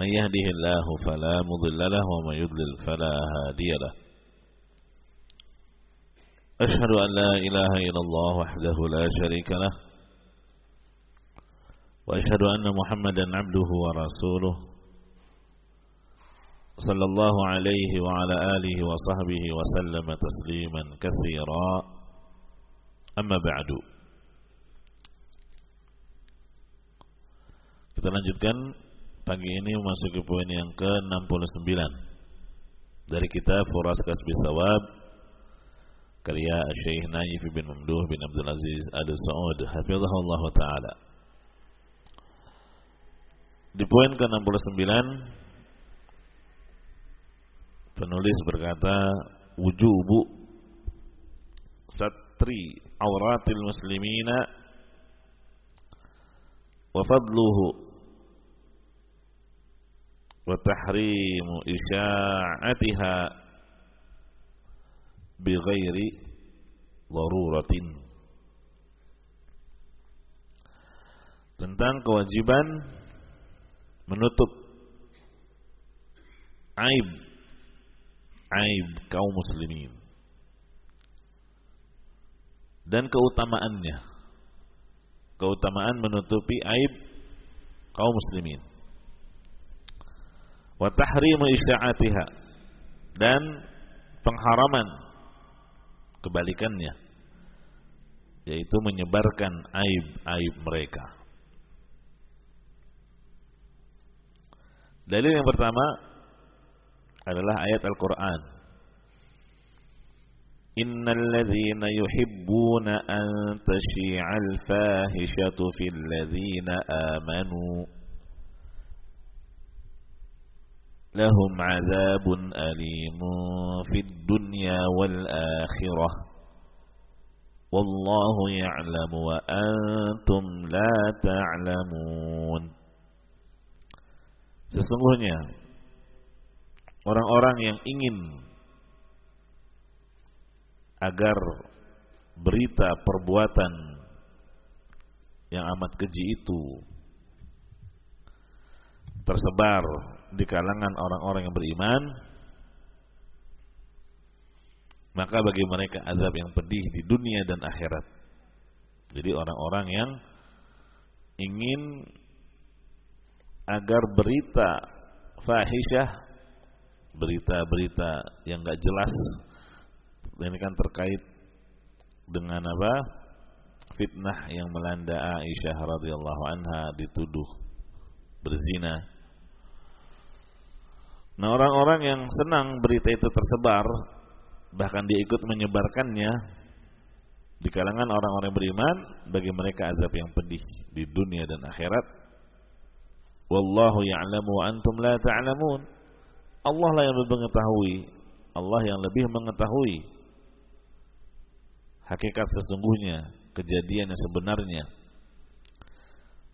من يهده الله فلا مضل له ومن يضلل فلا هادي له. أشهد أن لا إله إلا الله وحده لا شريك له. وأشهد أن محمدا عبده ورسوله. صلى الله عليه وعلى آله وصحبه وسلم تسليما كثيرا. أما بعد. Kita lanjutkan pagi ini memasuki poin yang ke-69 dari kitab Furas Kasbi Sawab karya Syekh Naif bin Mamduh bin Abdul Aziz Ad Saud hafizahullah taala. Di poin ke-69 penulis berkata wujubu satri auratil muslimina wa fadluhu وتحريم إشاعتها بغير ضرورة tentang kewajiban menutup aib aib kaum muslimin dan keutamaannya keutamaan menutupi aib kaum muslimin wa tahrimu isya'atiha dan pengharaman kebalikannya yaitu menyebarkan aib-aib mereka. Dalil yang pertama adalah ayat Al-Qur'an. Innal ladzina yuhibbuna an tashi'al fahishatu fil ladzina amanu لهم عذاب أليم في الدنيا والآخرة. والله يعلم وأنتم لا تعلمون. Sesungguhnya orang-orang yang ingin agar berita perbuatan yang amat keji itu tersebar di kalangan orang-orang yang beriman maka bagi mereka azab yang pedih di dunia dan akhirat. Jadi orang-orang yang ingin agar berita fahisyah, berita-berita yang gak jelas, ini kan terkait dengan apa? Fitnah yang melanda Aisyah radhiyallahu anha dituduh berzina Nah orang-orang yang senang berita itu tersebar Bahkan dia ikut menyebarkannya Di kalangan orang-orang beriman Bagi mereka azab yang pedih Di dunia dan akhirat. Wallahu ya'lamu wa antum la ta'lamun. Allah lah yang lebih mengetahui Allah yang lebih mengetahui Hakikat sesungguhnya Kejadian yang sebenarnya.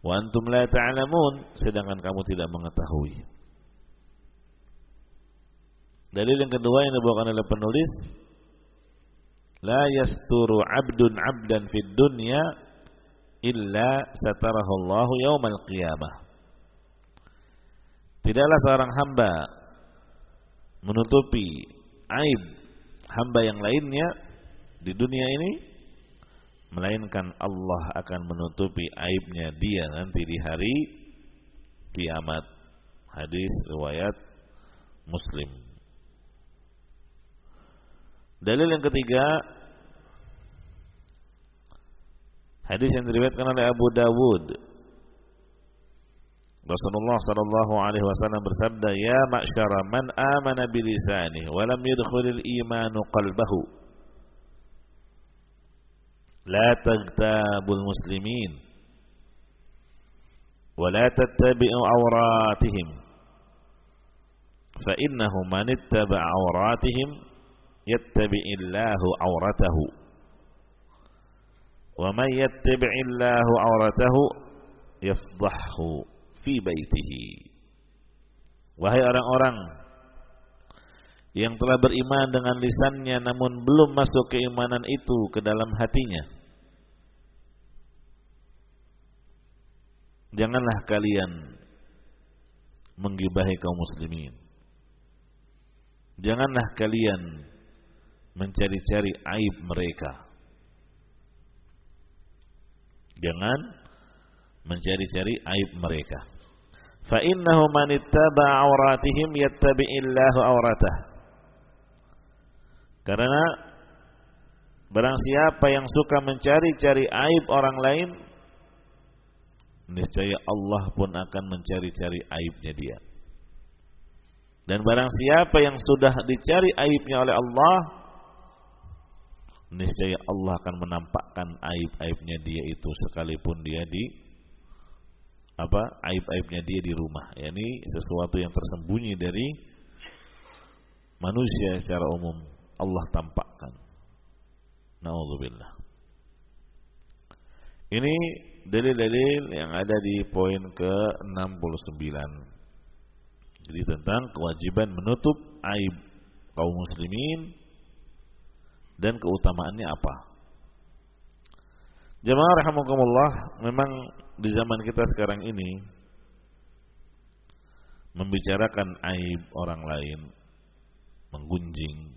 Wa antum la ta'lamun Sedangkan kamu tidak mengetahui Dalil yang kedua yang dibawakan oleh penulis La yasturu abdun abdan fid dunya illa satarahu Allah yaumal qiyamah. Tidaklah seorang hamba menutupi aib hamba yang lainnya di dunia ini melainkan Allah akan menutupi aibnya dia nanti di hari kiamat. Hadis riwayat Muslim. Dalil yang ketiga hadis yang diriwayatkan oleh Abu Dawud. Rasulullah sallallahu alaihi wasallam bersabda, "Ya ma'syara man amana bi lisanihi wa lam yadkhulil imanu qalbahu." La taghtabul muslimin wa la tattabi'u awratihim fa innahu man ittaba awratihim yattabi'illahu awratahu wa man yattabi'illahu awratahu yafdahu fi baitihi wahai orang-orang yang telah beriman dengan lisannya namun belum masuk keimanan itu ke dalam hatinya. Janganlah kalian menggibahi kaum muslimin. Janganlah kalian mencari-cari aib mereka. Jangan mencari-cari aib mereka. Fa innahu man ittaba awratihim yattabi'illahu awratah. Karena barang siapa yang suka mencari-cari aib orang lain, niscaya Allah pun akan mencari-cari aibnya dia. Dan barang siapa yang sudah dicari aibnya oleh Allah, niscaya Allah akan menampakkan aib-aibnya dia itu sekalipun dia di apa aib-aibnya dia di rumah. yakni sesuatu yang tersembunyi dari manusia secara umum Allah tampakkan. Nauzubillah. Ini dalil-dalil yang ada di poin ke-69. Jadi tentang kewajiban menutup aib kaum muslimin dan keutamaannya apa. Jemaah rahimakumullah, memang di zaman kita sekarang ini membicarakan aib orang lain, menggunjing,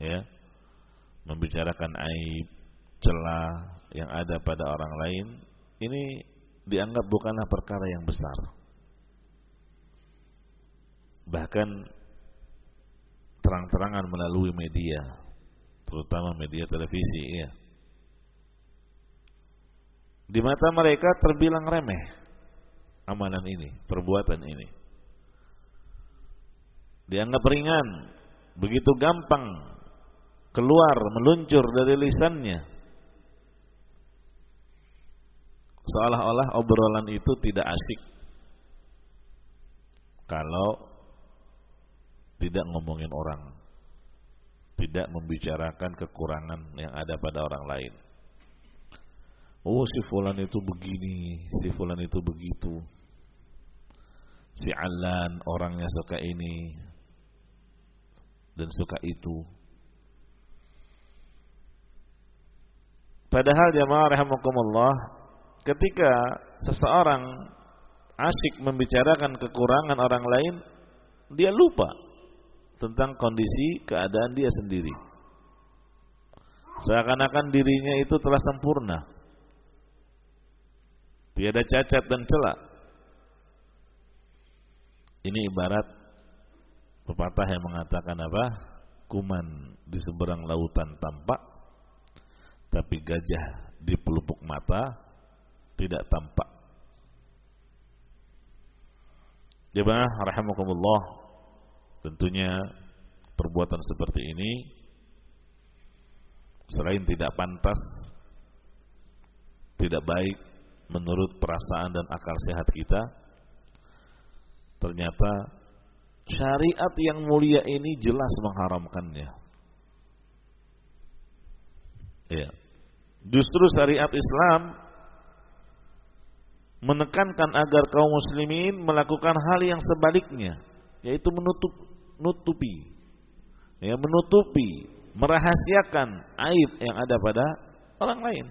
ya membicarakan aib celah yang ada pada orang lain ini dianggap bukanlah perkara yang besar bahkan terang-terangan melalui media terutama media televisi ya di mata mereka terbilang remeh amalan ini perbuatan ini. Dianggap ringan begitu gampang keluar meluncur dari lisannya. Seolah-olah obrolan itu tidak asik. Kalau tidak ngomongin orang tidak membicarakan kekurangan yang ada pada orang lain. Oh si fulan itu begini si fulan itu begitu. Si alan orangnya suka ini dan suka itu. Padahal jamaah rahimakumullah ketika seseorang asyik membicarakan kekurangan orang lain, dia lupa tentang kondisi keadaan dia sendiri. Seakan-akan dirinya itu telah sempurna. Tiada cacat dan celak. Ini ibarat pepatah yang mengatakan apa? Kuman di seberang lautan tampak, tapi gajah di pelupuk mata tidak tampak. Jemaah rahimakumullah, tentunya perbuatan seperti ini selain tidak pantas, tidak baik menurut perasaan dan akal sehat kita, ternyata syariat yang mulia ini jelas mengharamkannya. Ya. Justru syariat Islam menekankan agar kaum muslimin melakukan hal yang sebaliknya, yaitu menutup nutupi ya menutupi, merahasiakan aib yang ada pada orang lain.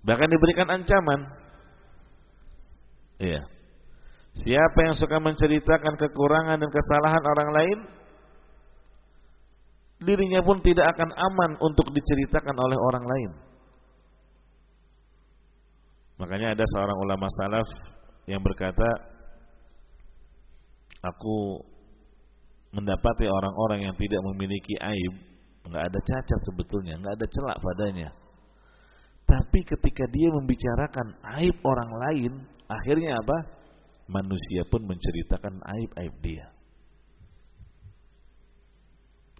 Bahkan diberikan ancaman. Iya. Siapa yang suka menceritakan kekurangan dan kesalahan orang lain, dirinya pun tidak akan aman untuk diceritakan oleh orang lain. Makanya ada seorang ulama salaf yang berkata, aku mendapati orang-orang yang tidak memiliki aib, nggak ada cacat sebetulnya, nggak ada celak padanya. Tapi ketika dia membicarakan aib orang lain, akhirnya apa? Manusia pun menceritakan aib-aib dia.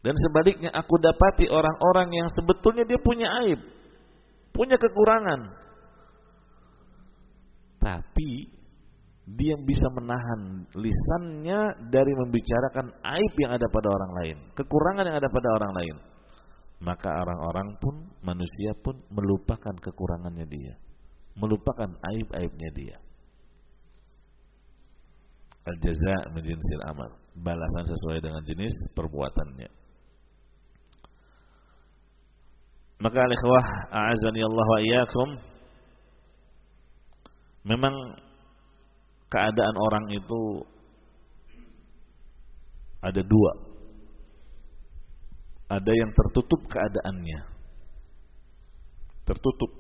Dan sebaliknya aku dapati orang-orang yang sebetulnya dia punya aib, punya kekurangan. tapi dia bisa menahan lisannya dari membicarakan aib yang ada pada orang lain, kekurangan yang ada pada orang lain. Maka orang-orang pun, manusia pun melupakan kekurangannya dia, melupakan aib-aibnya dia. Al-jaza menjinsil amal, balasan sesuai dengan jenis perbuatannya. Maka al-ikhwah a'azani Allah wa memang keadaan orang itu ada dua. Ada yang tertutup keadaannya. Tertutup.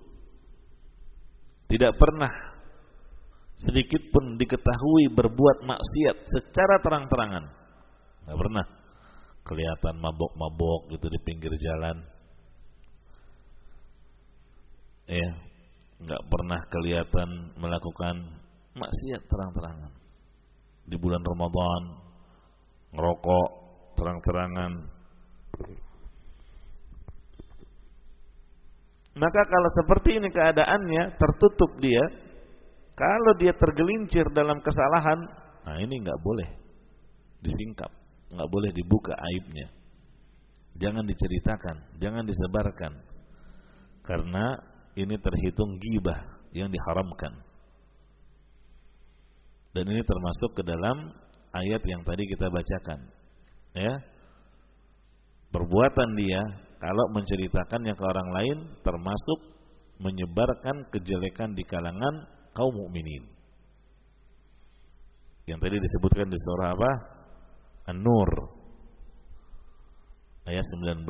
Tidak pernah sedikit pun diketahui berbuat maksiat secara terang-terangan. Tidak pernah. Kelihatan mabok-mabok gitu di pinggir jalan. Ya, nggak pernah kelihatan melakukan maksiat terang-terangan. Di bulan Ramadan ngerokok terang-terangan. Maka kalau seperti ini keadaannya tertutup dia, kalau dia tergelincir dalam kesalahan, nah ini nggak boleh disingkap, nggak boleh dibuka aibnya. Jangan diceritakan, jangan disebarkan. Karena ini terhitung gibah yang diharamkan. Dan ini termasuk ke dalam ayat yang tadi kita bacakan. Ya. Perbuatan dia kalau menceritakannya ke orang lain termasuk menyebarkan kejelekan di kalangan kaum mukminin. Yang tadi disebutkan di surah apa? An-Nur ayat 19.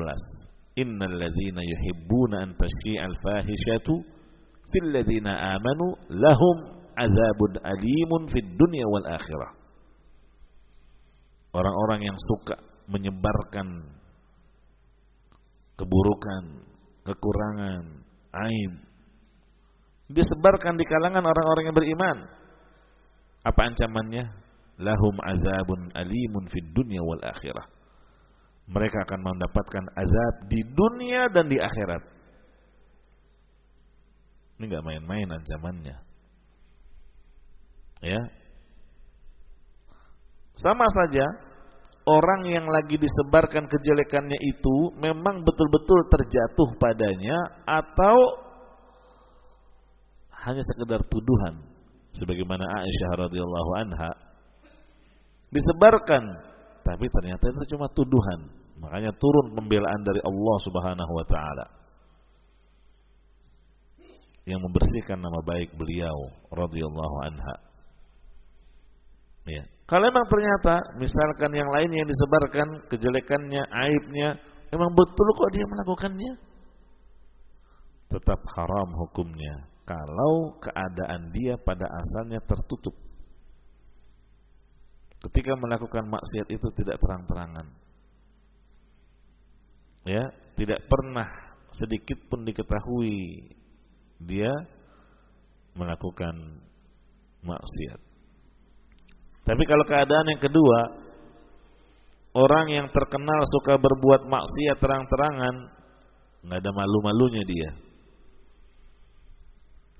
Innal ladzina yuhibbuna an tashi'al fahishatu fil ladzina amanu lahum azabun alimun fid dunya wal akhirah. Orang-orang yang suka menyebarkan keburukan, kekurangan, aib disebarkan di kalangan orang-orang yang beriman. Apa ancamannya? Lahum azabun alimun fid dunya wal akhirah. Mereka akan mendapatkan azab di dunia dan di akhirat. Ini nggak main-main ancamannya. Ya. Sama saja orang yang lagi disebarkan kejelekannya itu memang betul-betul terjatuh padanya atau hanya sekedar tuduhan sebagaimana Aisyah radhiyallahu anha disebarkan tapi ternyata itu cuma tuduhan makanya turun pembelaan dari Allah Subhanahu wa taala yang membersihkan nama baik beliau radhiyallahu anha Ya. Kalau memang ternyata misalkan yang lain yang disebarkan kejelekannya, aibnya, memang betul kok dia melakukannya, tetap haram hukumnya. Kalau keadaan dia pada asalnya tertutup. Ketika melakukan maksiat itu tidak terang-terangan. Ya, tidak pernah sedikit pun diketahui dia melakukan maksiat. Tapi kalau keadaan yang kedua, orang yang terkenal suka berbuat maksiat terang-terangan, nggak ada malu-malunya dia.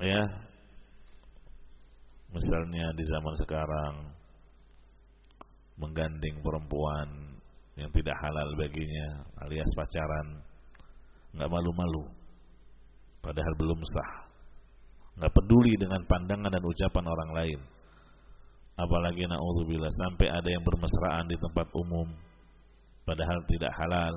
Ya. Misalnya di zaman sekarang menggandeng perempuan yang tidak halal baginya alias pacaran nggak malu-malu padahal belum sah nggak peduli dengan pandangan dan ucapan orang lain apalagi naudzubillah sampai ada yang bermesraan di tempat umum padahal tidak halal.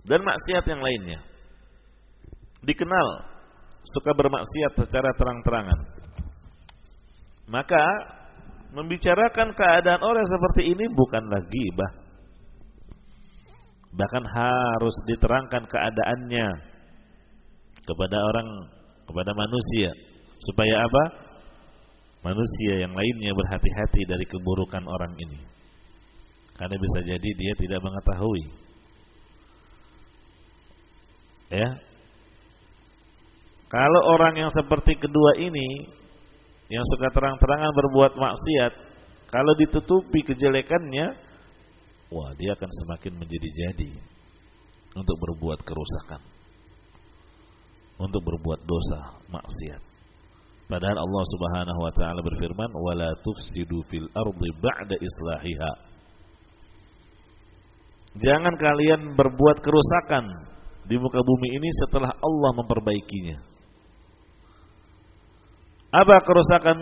Dan maksiat yang lainnya. Dikenal suka bermaksiat secara terang-terangan. Maka membicarakan keadaan orang seperti ini bukanlah gibah bahkan harus diterangkan keadaannya kepada orang kepada manusia supaya apa? Manusia yang lainnya berhati-hati dari keburukan orang ini. Karena bisa jadi dia tidak mengetahui. Ya. Kalau orang yang seperti kedua ini yang suka terang-terangan berbuat maksiat, kalau ditutupi kejelekannya, wah dia akan semakin menjadi-jadi. untuk berbuat kerusakan, untuk berbuat dosa, maksiat. Padahal Allah Subhanahu wa taala berfirman, "Wala tufsidu fil ardi ba'da islahiha." Jangan kalian berbuat kerusakan di muka bumi ini setelah Allah memperbaikinya. Apa kerusakan?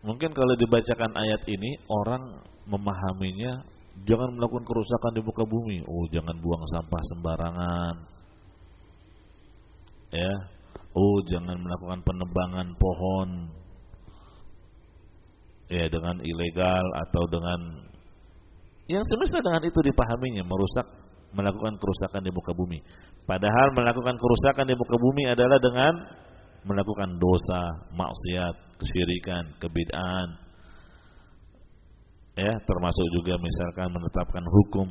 Mungkin kalau dibacakan ayat ini orang memahaminya jangan melakukan kerusakan di muka bumi. Oh, jangan buang sampah sembarangan. Ya, Oh, jangan melakukan penebangan pohon ya dengan ilegal atau dengan yang semesta dengan itu dipahaminya merusak melakukan kerusakan di muka bumi. Padahal melakukan kerusakan di muka bumi adalah dengan melakukan dosa, maksiat, kesyirikan, kebid'ahan. Ya, termasuk juga misalkan menetapkan hukum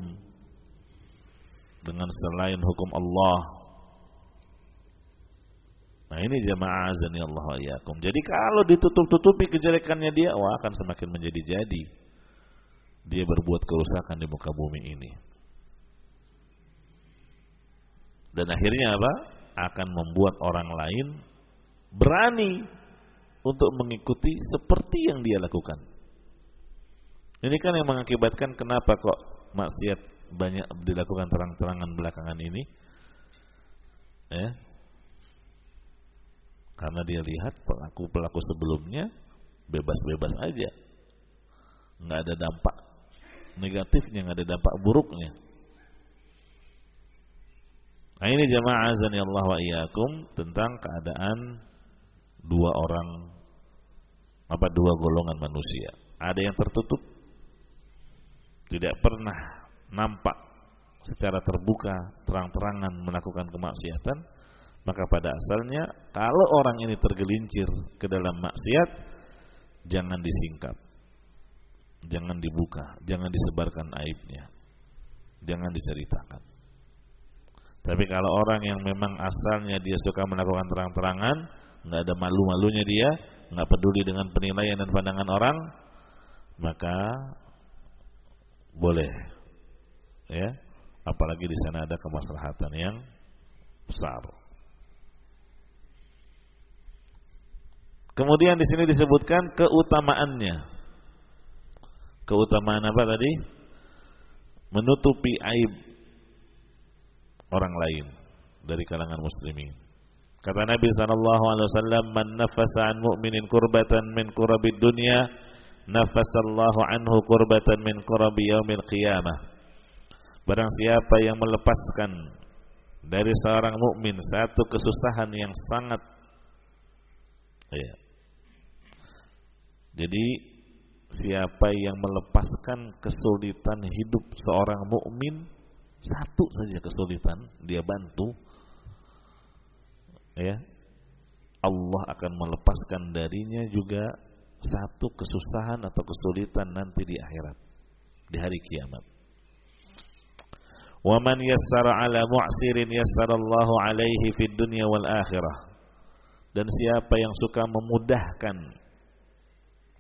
dengan selain hukum Allah Nah ini jamaah azani Allah wa iyakum. Jadi kalau ditutup-tutupi kejelekannya dia, wah akan semakin menjadi-jadi. Dia berbuat kerusakan di muka bumi ini. Dan akhirnya apa? Akan membuat orang lain berani untuk mengikuti seperti yang dia lakukan. Ini kan yang mengakibatkan kenapa kok maksiat banyak dilakukan terang-terangan belakangan ini. Ya, karena dia lihat pelaku-pelaku sebelumnya bebas-bebas aja. nggak ada dampak negatifnya, nggak ada dampak buruknya. Nah ini jamaah azan ya Allah wa iyyakum tentang keadaan dua orang apa dua golongan manusia. Ada yang tertutup tidak pernah nampak secara terbuka terang-terangan melakukan kemaksiatan maka pada asalnya kalau orang ini tergelincir ke dalam maksiat jangan disingkap. Jangan dibuka, jangan disebarkan aibnya. Jangan diceritakan. Tapi kalau orang yang memang asalnya dia suka melakukan terang-terangan, nggak ada malu-malunya dia, nggak peduli dengan penilaian dan pandangan orang, maka boleh, ya. Apalagi di sana ada kemaslahatan yang besar. Kemudian di sini disebutkan keutamaannya. Keutamaan apa tadi? Menutupi aib orang lain dari kalangan muslimin. Kata Nabi sallallahu alaihi wasallam, "Man nafasa an mu'minin kurbatan min kurabid dunya, nafasallahu anhu kurbatan min kurabi yaumil qiyamah." Barang siapa yang melepaskan dari seorang mukmin satu kesusahan yang sangat ya, jadi siapa yang melepaskan kesulitan hidup seorang mukmin satu saja kesulitan dia bantu ya Allah akan melepaskan darinya juga satu kesusahan atau kesulitan nanti di akhirat di hari kiamat. Wa man yassara ala mu'sirin yassarallahu alaihi fid dunya wal akhirah. Dan siapa yang suka memudahkan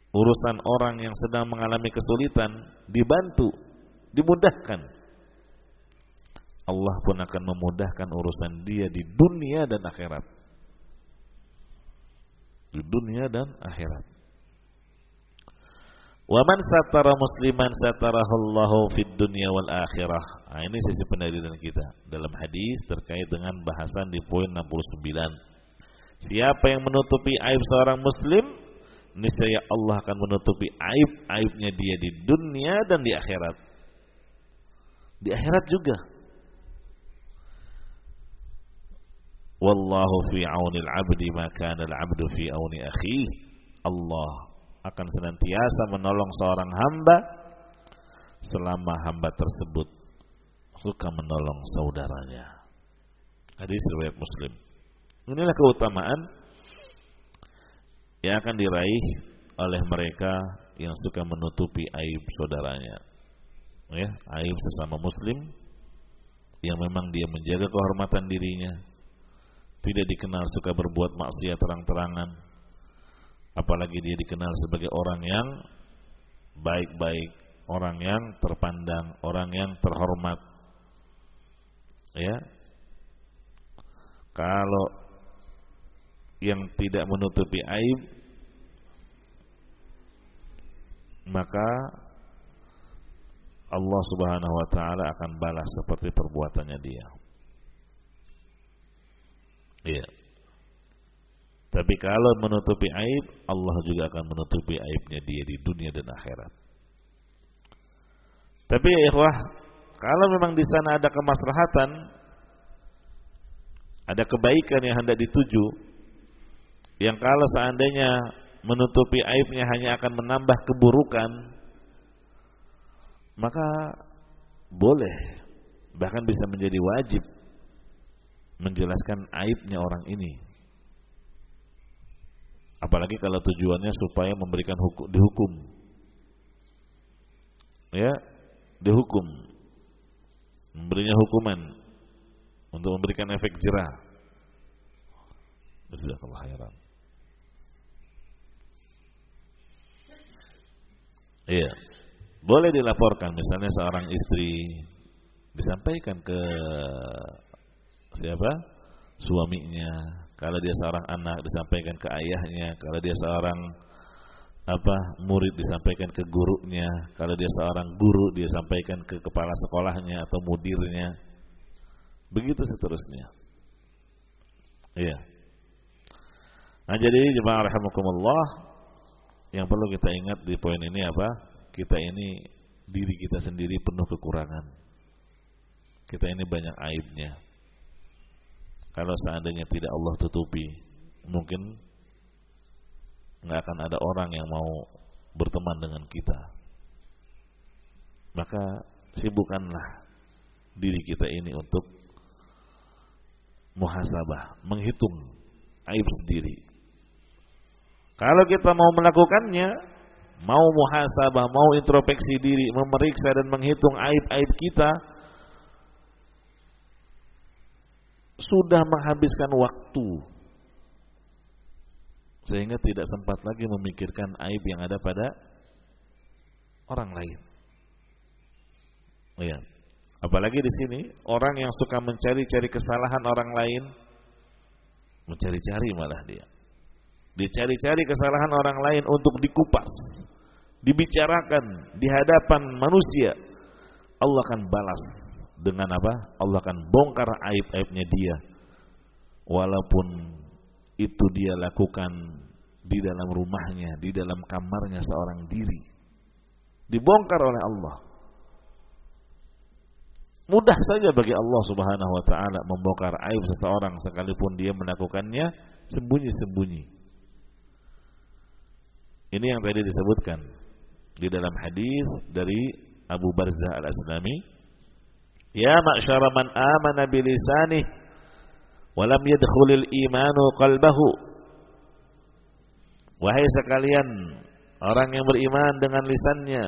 urusan orang yang sedang mengalami kesulitan dibantu, dimudahkan. Allah pun akan memudahkan urusan dia di dunia dan akhirat. Di dunia dan akhirat. Wa man satara musliman satarahallahu fid dunya wal akhirah. Nah, ini sisi pendalilan kita dalam hadis terkait dengan bahasan di poin 69. Siapa yang menutupi aib seorang muslim, niscaya Allah akan menutupi aib-aibnya dia di dunia dan di akhirat. Di akhirat juga. Wallahu fi aunil abdi maka al-abdu fi auni akhi. Allah akan senantiasa menolong seorang hamba selama hamba tersebut suka menolong saudaranya. Hadis riwayat Muslim. Inilah keutamaan yang akan diraih oleh mereka yang suka menutupi aib saudaranya. Ya, aib sesama muslim yang memang dia menjaga kehormatan dirinya, tidak dikenal suka berbuat maksiat terang-terangan, apalagi dia dikenal sebagai orang yang baik-baik, orang yang terpandang, orang yang terhormat. Ya. Kalau yang tidak menutupi aib maka Allah Subhanahu wa taala akan balas seperti perbuatannya dia. Iya. Tapi kalau menutupi aib, Allah juga akan menutupi aibnya dia di dunia dan akhirat. Tapi ya ikhwah, kalau memang di sana ada kemaslahatan, ada kebaikan yang hendak dituju, yang kalau seandainya menutupi aibnya hanya akan menambah keburukan, maka boleh, bahkan bisa menjadi wajib menjelaskan aibnya orang ini. Apalagi kalau tujuannya supaya memberikan hukum, dihukum. Ya, dihukum. Memberinya hukuman untuk memberikan efek jerah. Jazakallahu khairan. Iya. Boleh dilaporkan misalnya seorang istri disampaikan ke siapa? Suaminya. Kalau dia seorang anak disampaikan ke ayahnya, kalau dia seorang apa murid disampaikan ke gurunya, kalau dia seorang guru dia sampaikan ke kepala sekolahnya atau mudirnya. Begitu seterusnya. Iya. Nah, jadi jemaah rahimakumullah yang perlu kita ingat di poin ini apa? Kita ini diri kita sendiri penuh kekurangan. Kita ini banyak aibnya. Kalau seandainya tidak Allah tutupi, mungkin nggak akan ada orang yang mau berteman dengan kita. Maka sibukkanlah diri kita ini untuk muhasabah, menghitung aib sendiri. Kalau kita mau melakukannya, mau muhasabah, mau introspeksi diri, memeriksa dan menghitung aib-aib kita, sudah menghabiskan waktu sehingga tidak sempat lagi memikirkan aib yang ada pada orang lain. Ya. Apalagi di sini orang yang suka mencari-cari kesalahan orang lain mencari-cari malah dia. Dicari-cari kesalahan orang lain untuk dikupas, dibicarakan di hadapan manusia. Allah akan balas dengan apa? Allah akan bongkar aib-aibnya dia. Walaupun itu dia lakukan di dalam rumahnya, di dalam kamarnya seorang diri. Dibongkar oleh Allah. Mudah saja bagi Allah Subhanahu wa taala membongkar aib seseorang sekalipun dia melakukannya sembunyi-sembunyi. Ini yang tadi disebutkan di dalam hadis dari Abu Barzah Al-Aslami, "Ya ma'syara man amana bilisanih wa lam yadkhulil imanu qalbahu." Wahai sekalian orang yang beriman dengan lisannya,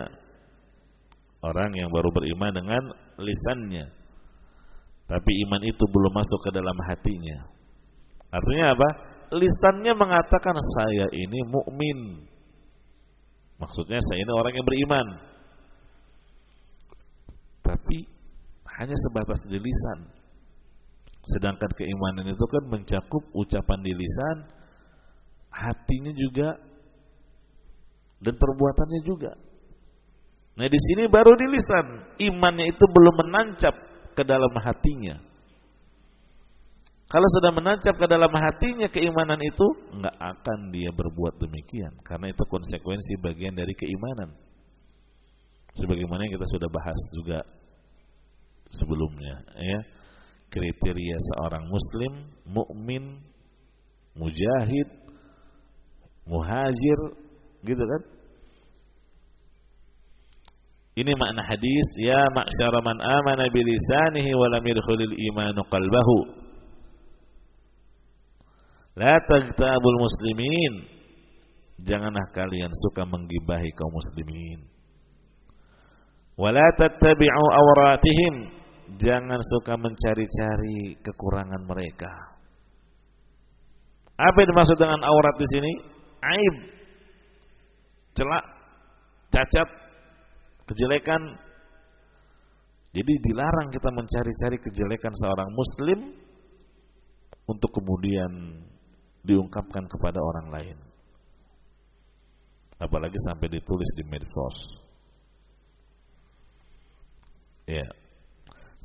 orang yang baru beriman dengan lisannya. Tapi iman itu belum masuk ke dalam hatinya. Artinya apa? Lisannya mengatakan saya ini mukmin. Maksudnya saya ini orang yang beriman. Tapi hanya sebatas di lisan. Sedangkan keimanan itu kan mencakup ucapan di lisan, hatinya juga dan perbuatannya juga. Nah di sini baru di lisan, imannya itu belum menancap ke dalam hatinya. Kalau sudah menancap ke dalam hatinya keimanan itu, nggak akan dia berbuat demikian, karena itu konsekuensi bagian dari keimanan. Sebagaimana yang kita sudah bahas juga sebelumnya, ya kriteria seorang Muslim, mukmin, mujahid, muhajir, gitu kan? Ini makna hadis ya ma'syara man amana bi lisanihi wa yadkhulil imanu qalbahu. La tagtabul muslimin. Janganlah kalian suka menggibahi kaum muslimin. Wa la tattabi'u awratihim. Jangan suka mencari-cari kekurangan mereka. Apa yang dimaksud dengan aurat di sini? Aib. Celak, cacat, kejelekan Jadi dilarang kita mencari-cari kejelekan seorang muslim untuk kemudian diungkapkan kepada orang lain. Apalagi sampai ditulis di medsos. Ya.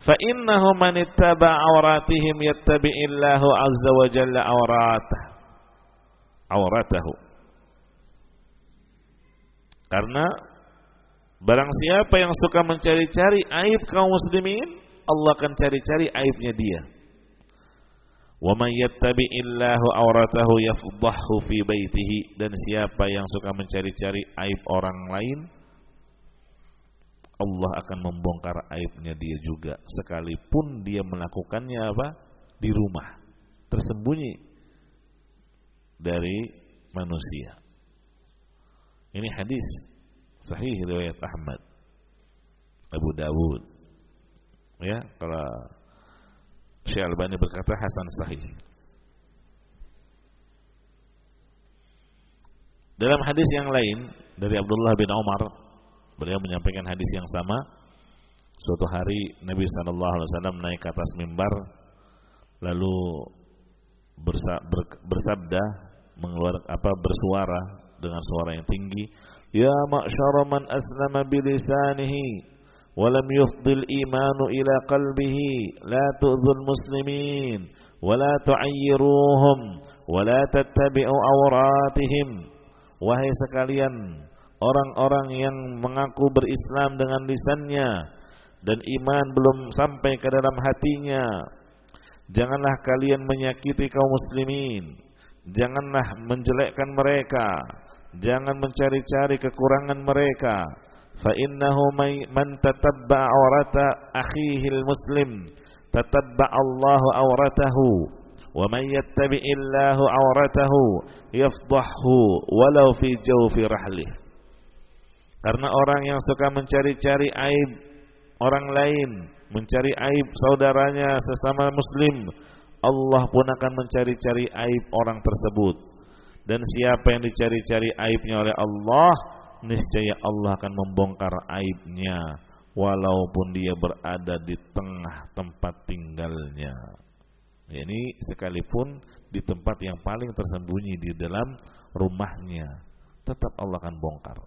Fa innahu man ittaba awratihim yattabi'illahu azza wa jalla awratah. Awratahu. Karena barang siapa yang suka mencari-cari aib kaum muslimin, Allah akan cari-cari aibnya dia. Wa man yattabi'illahu awratahu yafdahu fi baitihi. Dan siapa yang suka mencari-cari aib orang lain, Allah akan membongkar aibnya dia juga. Sekalipun dia melakukannya apa? Di rumah. Tersembunyi dari manusia. Ini hadis sahih riwayat Ahmad, Abu Dawud. Ya, kalau Syekh Albani berkata hasan sahih. Dalam hadis yang lain dari Abdullah bin Umar Beliau menyampaikan hadis yang sama. Suatu hari Nabi Shallallahu Alaihi Wasallam naik ke atas mimbar, lalu bersabda, mengeluarkan apa bersuara dengan suara yang tinggi, Ya ma'syara man aslama bilisanihi ولم يفض الإيمان إلى قلبه لا تؤذوا المسلمين ولا تعيروهم ولا تتبعوا أوراتهم wahai sekalian orang-orang yang mengaku berislam dengan lisannya dan iman belum sampai ke dalam hatinya janganlah kalian menyakiti kaum muslimin janganlah menjelekkan mereka jangan mencari-cari kekurangan mereka innahu man tatabba awrata akhihi muslim tatabba Allahu awratahu wa man yattabi'illahu awratahu yafdahu walau fi jawfi rahlih karena orang yang suka mencari-cari aib orang lain, mencari aib saudaranya sesama muslim, Allah pun akan mencari-cari aib orang tersebut. Dan siapa yang dicari-cari aibnya oleh Allah, niscaya Allah akan membongkar aibnya walaupun dia berada di tengah tempat tinggalnya. Ini sekalipun di tempat yang paling tersembunyi di dalam rumahnya, tetap Allah akan bongkar.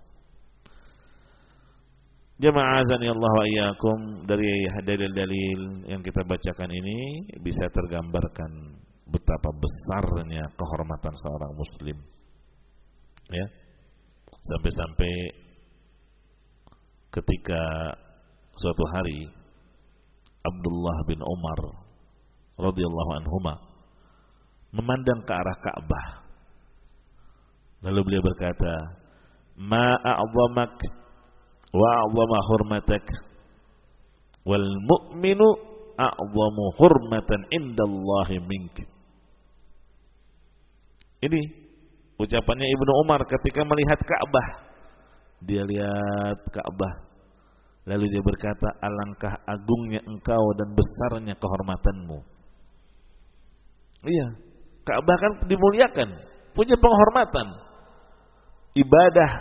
Jemaah azani Allah wa iyyakum dari dalil-dalil yang kita bacakan ini bisa tergambarkan betapa besarnya kehormatan seorang muslim. Ya. Sampai-sampai ketika suatu hari Abdullah bin Umar radhiyallahu anhuma memandang ke arah Ka'bah. Lalu beliau berkata, "Ma a'zamak wa a'zama hurmatak wal mu'minu a'zamu hurmatan indallahi mink." Ini ucapannya Ibnu Umar ketika melihat Ka'bah dia lihat Ka'bah. Lalu dia berkata alangkah agungnya engkau dan besarnya kehormatanmu. Iya Ka'bah kan dimuliakan punya penghormatan. Ibadah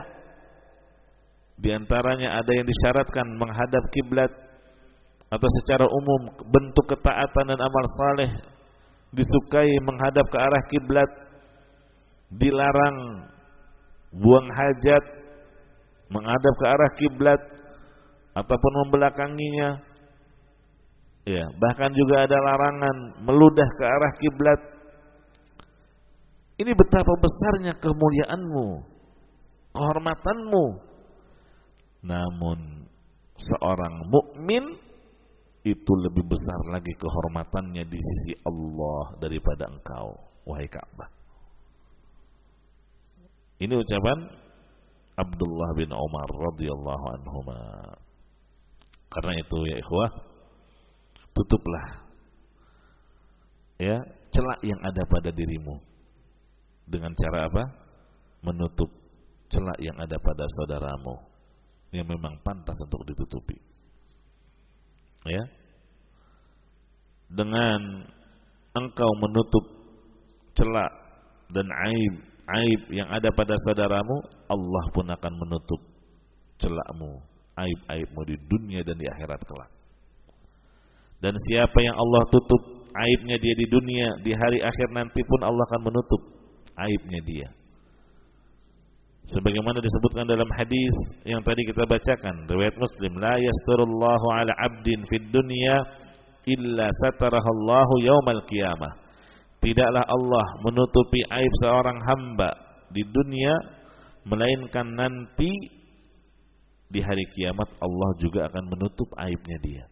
di antaranya ada yang disyaratkan menghadap kiblat atau secara umum bentuk ketaatan dan amal saleh disukai menghadap ke arah kiblat, dilarang buang hajat menghadap ke arah kiblat ataupun membelakanginya. Ya, bahkan juga ada larangan meludah ke arah kiblat. Ini betapa besarnya kemuliaanmu, kehormatanmu namun seorang mukmin itu lebih besar lagi kehormatannya di sisi Allah daripada engkau, wahai Ka'bah. Ini ucapan Abdullah bin Umar radhiyallahu anhu. Karena itu ya ikhwah, tutuplah ya celak yang ada pada dirimu dengan cara apa? Menutup celak yang ada pada saudaramu yang memang pantas untuk ditutupi. Ya. Dengan engkau menutup celah dan aib aib yang ada pada saudaramu, Allah pun akan menutup celakmu, aib-aibmu di dunia dan di akhirat kelak. Dan siapa yang Allah tutup aibnya dia di dunia, di hari akhir nanti pun Allah akan menutup aibnya dia. Sebagaimana disebutkan dalam hadis yang tadi kita bacakan, riwayat Muslim, la yasturullahu ala 'abdin fid dunya illa satarahallahu yaumal qiyamah. Tidaklah Allah menutupi aib seorang hamba di dunia melainkan nanti di hari kiamat Allah juga akan menutup aibnya dia.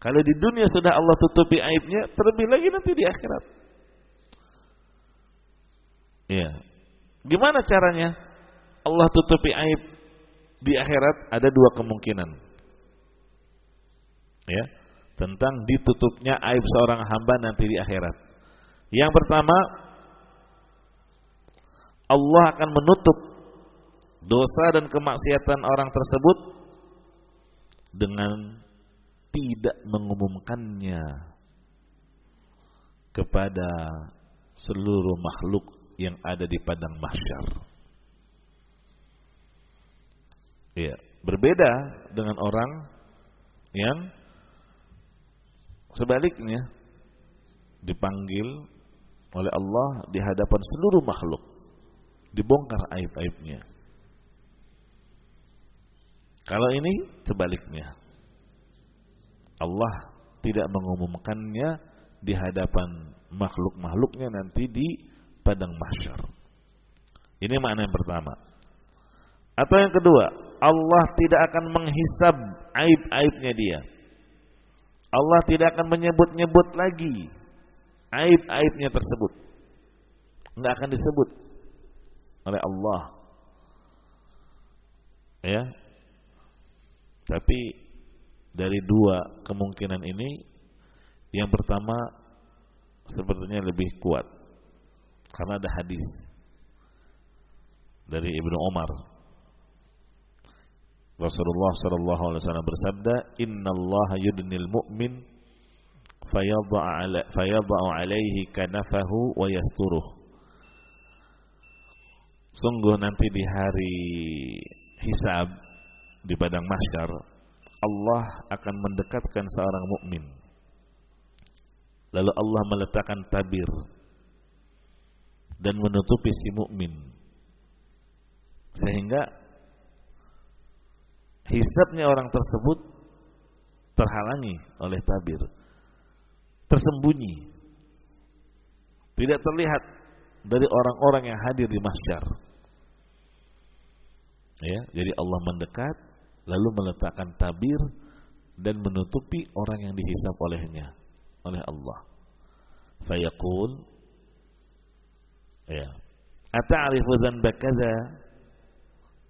Kalau di dunia sudah Allah tutupi aibnya, terlebih lagi nanti di akhirat. Iya. Gimana caranya? Allah tutupi aib di akhirat ada dua kemungkinan. Ya, tentang ditutupnya aib seorang hamba nanti di akhirat. Yang pertama, Allah akan menutup dosa dan kemaksiatan orang tersebut dengan tidak mengumumkannya kepada seluruh makhluk yang ada di padang mahsyar. Ya, berbeda dengan orang yang sebaliknya dipanggil oleh Allah di hadapan seluruh makhluk, dibongkar aib-aibnya. Kalau ini sebaliknya. Allah tidak mengumumkannya di hadapan makhluk-makhluknya nanti di padang mahsyar. Ini makna yang pertama. Atau yang kedua, Allah tidak akan menghisab aib-aibnya dia. Allah tidak akan menyebut-nyebut lagi aib-aibnya tersebut. Enggak akan disebut oleh Allah. Ya, tapi dari dua kemungkinan ini yang pertama sepertinya lebih kuat karena ada hadis dari Ibnu Umar Rasulullah sallallahu alaihi wasallam bersabda innallaha yudnil mu'min fayadha'u alaihi kanafahu wa Sungguh nanti di hari hisab di padang mahsyar Allah akan mendekatkan seorang mukmin. Lalu Allah meletakkan tabir dan menutupi si mukmin. Sehingga hisabnya orang tersebut terhalangi oleh tabir. Tersembunyi. Tidak terlihat dari orang-orang yang hadir di mahsyar. Ya, jadi Allah mendekat lalu meletakkan tabir dan menutupi orang yang dihisap olehnya oleh Allah. Fayaqul ya. Ata'rifu dzanba?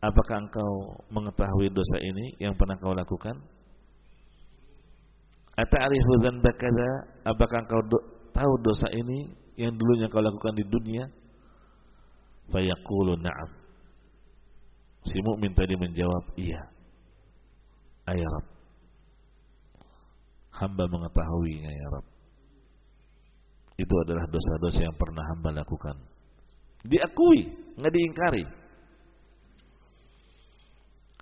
Apakah engkau mengetahui dosa ini yang pernah kau lakukan? Ata'rifu dzanba kadza? Apakah engkau do tahu dosa ini yang dulunya kau lakukan di dunia? Fayaqulu na'am. Si mukmin tadi menjawab, "Iya." Ya Rab. Hamba mengetahuinya ya Rab. Itu adalah dosa-dosa yang pernah hamba lakukan. Diakui, nggak diingkari.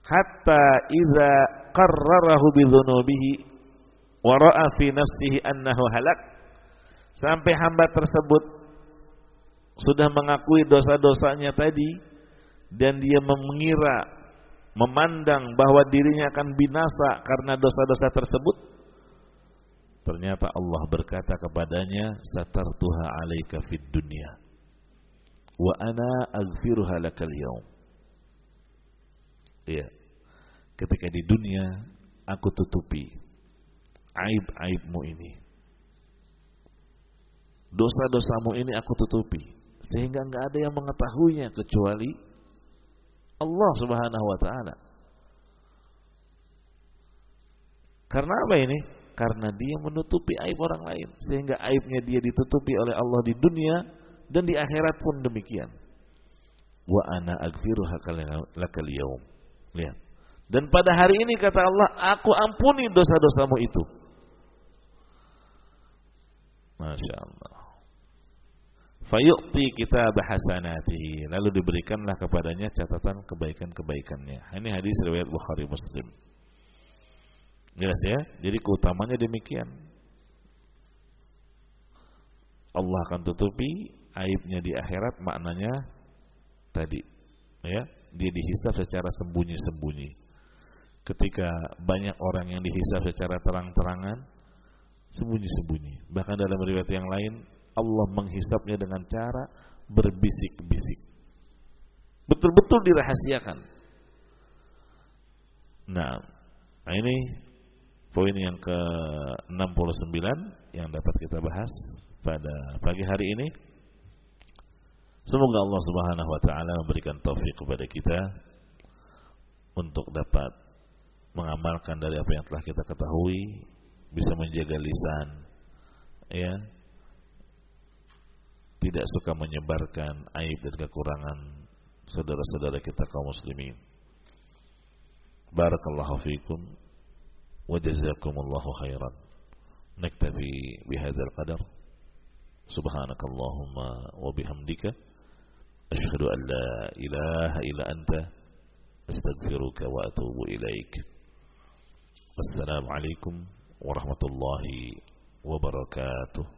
Hatta idza qarrarahu bidzunubihi wa nafsihi annahu halak. Sampai hamba tersebut sudah mengakui dosa-dosanya tadi dan dia mengira memandang bahwa dirinya akan binasa karena dosa-dosa tersebut ternyata Allah berkata kepadanya satartuha alaika fid dunya wa ana aghfiruha lakal yaum ya ketika di dunia aku tutupi aib-aibmu ini dosa-dosamu ini aku tutupi sehingga enggak ada yang mengetahuinya kecuali Allah Subhanahu wa taala. Karena apa ini? Karena dia menutupi aib orang lain sehingga aibnya dia ditutupi oleh Allah di dunia dan di akhirat pun demikian. Wa ana aghfiruha lakal yaum. Lihat. Dan pada hari ini kata Allah, aku ampuni dosa-dosamu itu. Masya Allah fayu'ti kita bahasanatihi lalu diberikanlah kepadanya catatan kebaikan-kebaikannya. Ini hadis riwayat Bukhari Muslim. Jelas ya? Jadi keutamanya demikian. Allah akan tutupi aibnya di akhirat maknanya tadi. Ya? Dia dihisab secara sembunyi-sembunyi. Ketika banyak orang yang dihisab secara terang-terangan sembunyi-sembunyi. Bahkan dalam riwayat yang lain Allah menghisapnya dengan cara berbisik-bisik. Betul-betul dirahasiakan. Nah, nah ini poin yang ke-69 yang dapat kita bahas pada pagi hari ini. Semoga Allah Subhanahu wa taala memberikan taufik kepada kita untuk dapat mengamalkan dari apa yang telah kita ketahui, bisa menjaga lisan, ya, tidak suka menyebarkan aib dan kekurangan saudara-saudara kita kaum muslimin. Barakallahu fiikum wa jazakumullahu khairan. Naktafi bihadzal qadar. Subhanakallahumma wa bihamdika asyhadu an la ilaha illa anta astaghfiruka wa atubu ilaik. Assalamualaikum warahmatullahi wabarakatuh.